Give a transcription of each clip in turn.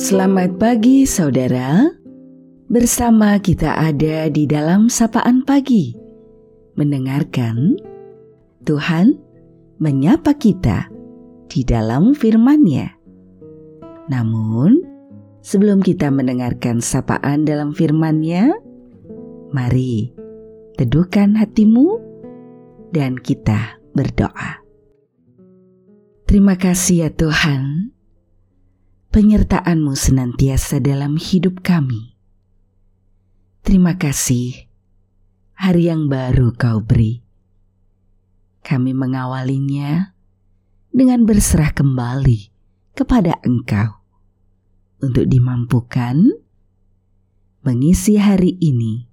Selamat pagi saudara. Bersama kita ada di dalam sapaan pagi. Mendengarkan Tuhan menyapa kita di dalam firman-Nya. Namun, sebelum kita mendengarkan sapaan dalam firman-Nya, mari teduhkan hatimu dan kita berdoa. Terima kasih ya Tuhan penyertaan-Mu senantiasa dalam hidup kami. Terima kasih, hari yang baru Kau beri. Kami mengawalinya dengan berserah kembali kepada Engkau untuk dimampukan mengisi hari ini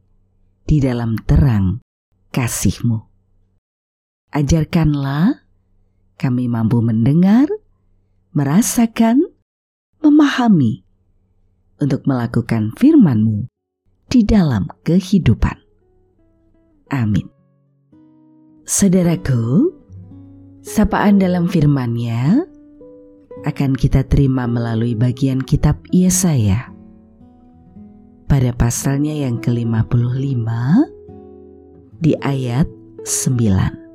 di dalam terang kasih-Mu. Ajarkanlah kami mampu mendengar, merasakan, memahami untuk melakukan firman-Mu di dalam kehidupan. Amin. Saudaraku, sapaan dalam firman-Nya akan kita terima melalui bagian kitab Yesaya. Pada pasalnya yang ke-55 di ayat 9.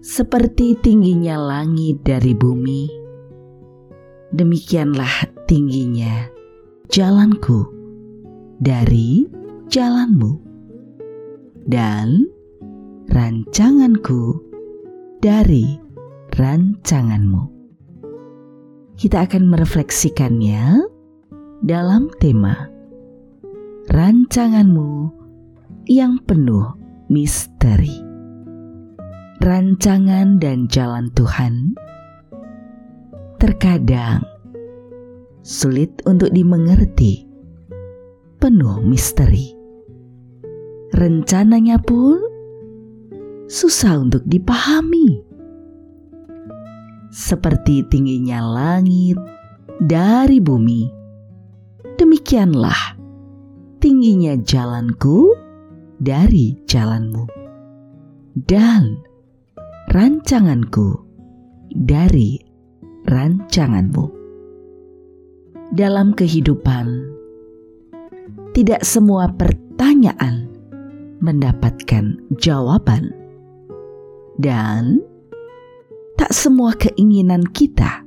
Seperti tingginya langit dari bumi, demikianlah tingginya jalanku dari jalanmu, dan rancanganku dari rancanganmu. Kita akan merefleksikannya dalam tema rancanganmu yang penuh misteri. Rancangan dan jalan Tuhan terkadang sulit untuk dimengerti, penuh misteri. Rencananya pun susah untuk dipahami. Seperti tingginya langit dari bumi, demikianlah tingginya jalanku dari jalanmu, dan rancanganku dari rancanganmu. Dalam kehidupan, tidak semua pertanyaan mendapatkan jawaban, dan tak semua keinginan kita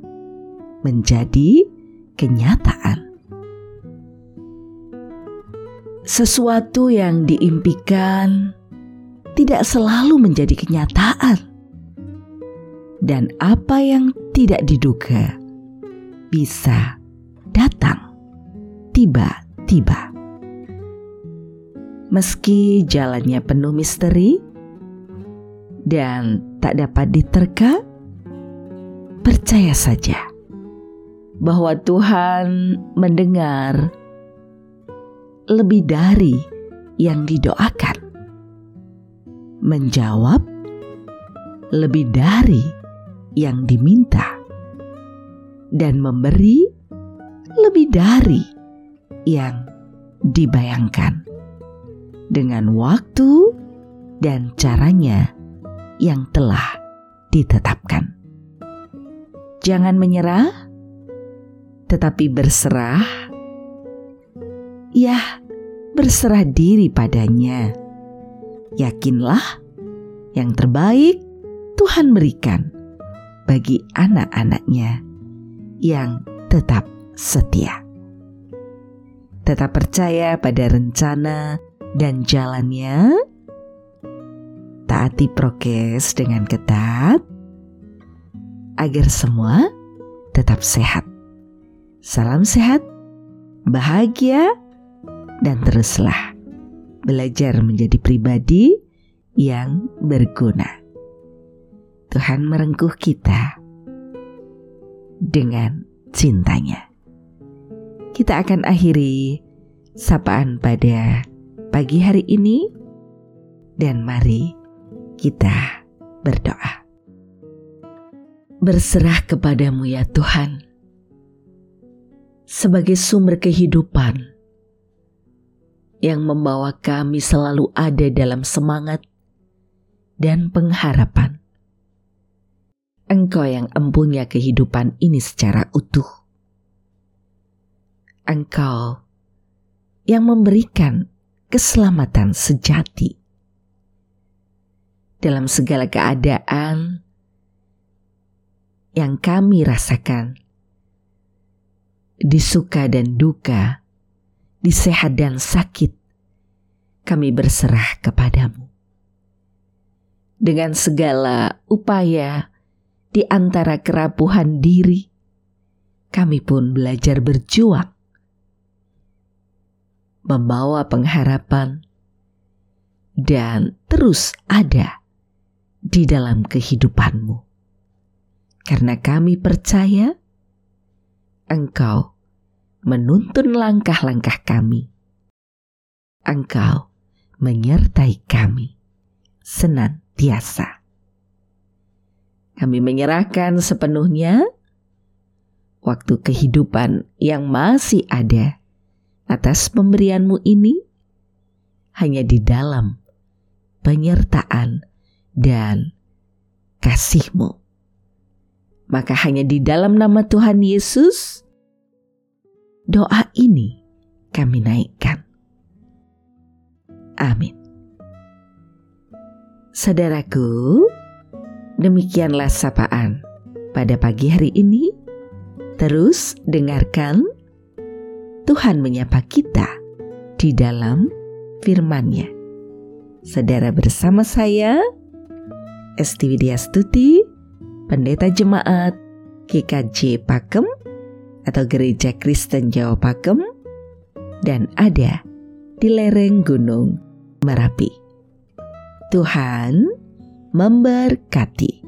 menjadi kenyataan. Sesuatu yang diimpikan tidak selalu menjadi kenyataan dan apa yang tidak diduga bisa datang tiba-tiba. Meski jalannya penuh misteri dan tak dapat diterka, percaya saja bahwa Tuhan mendengar lebih dari yang didoakan, menjawab lebih dari yang diminta dan memberi lebih dari yang dibayangkan dengan waktu dan caranya yang telah ditetapkan. Jangan menyerah, tetapi berserah. Ya, berserah diri padanya. Yakinlah yang terbaik Tuhan berikan bagi anak-anaknya yang tetap setia. Tetap percaya pada rencana dan jalannya, taati prokes dengan ketat, agar semua tetap sehat. Salam sehat, bahagia, dan teruslah belajar menjadi pribadi yang berguna. Tuhan merengkuh kita dengan cintanya. Kita akan akhiri sapaan pada pagi hari ini dan mari kita berdoa. Berserah kepadamu ya Tuhan, sebagai sumber kehidupan yang membawa kami selalu ada dalam semangat dan pengharapan. Engkau yang empunya kehidupan ini secara utuh. Engkau yang memberikan keselamatan sejati dalam segala keadaan yang kami rasakan, di suka dan duka, di sehat dan sakit, kami berserah kepadamu. Dengan segala upaya di antara kerapuhan diri, kami pun belajar berjuang membawa pengharapan, dan terus ada di dalam kehidupanmu. Karena kami percaya Engkau menuntun langkah-langkah kami. Engkau menyertai kami senantiasa. Kami menyerahkan sepenuhnya waktu kehidupan yang masih ada atas pemberianmu ini hanya di dalam penyertaan dan kasihmu. Maka hanya di dalam nama Tuhan Yesus, doa ini kami naikkan. Amin. Saudaraku, demikianlah sapaan pada pagi hari ini. Terus dengarkan Tuhan menyapa kita di dalam firman-Nya. Saudara bersama saya, Esti Widya Stuti, Pendeta Jemaat GKJ Pakem atau Gereja Kristen Jawa Pakem, dan ada di lereng Gunung Merapi. Tuhan memberkati.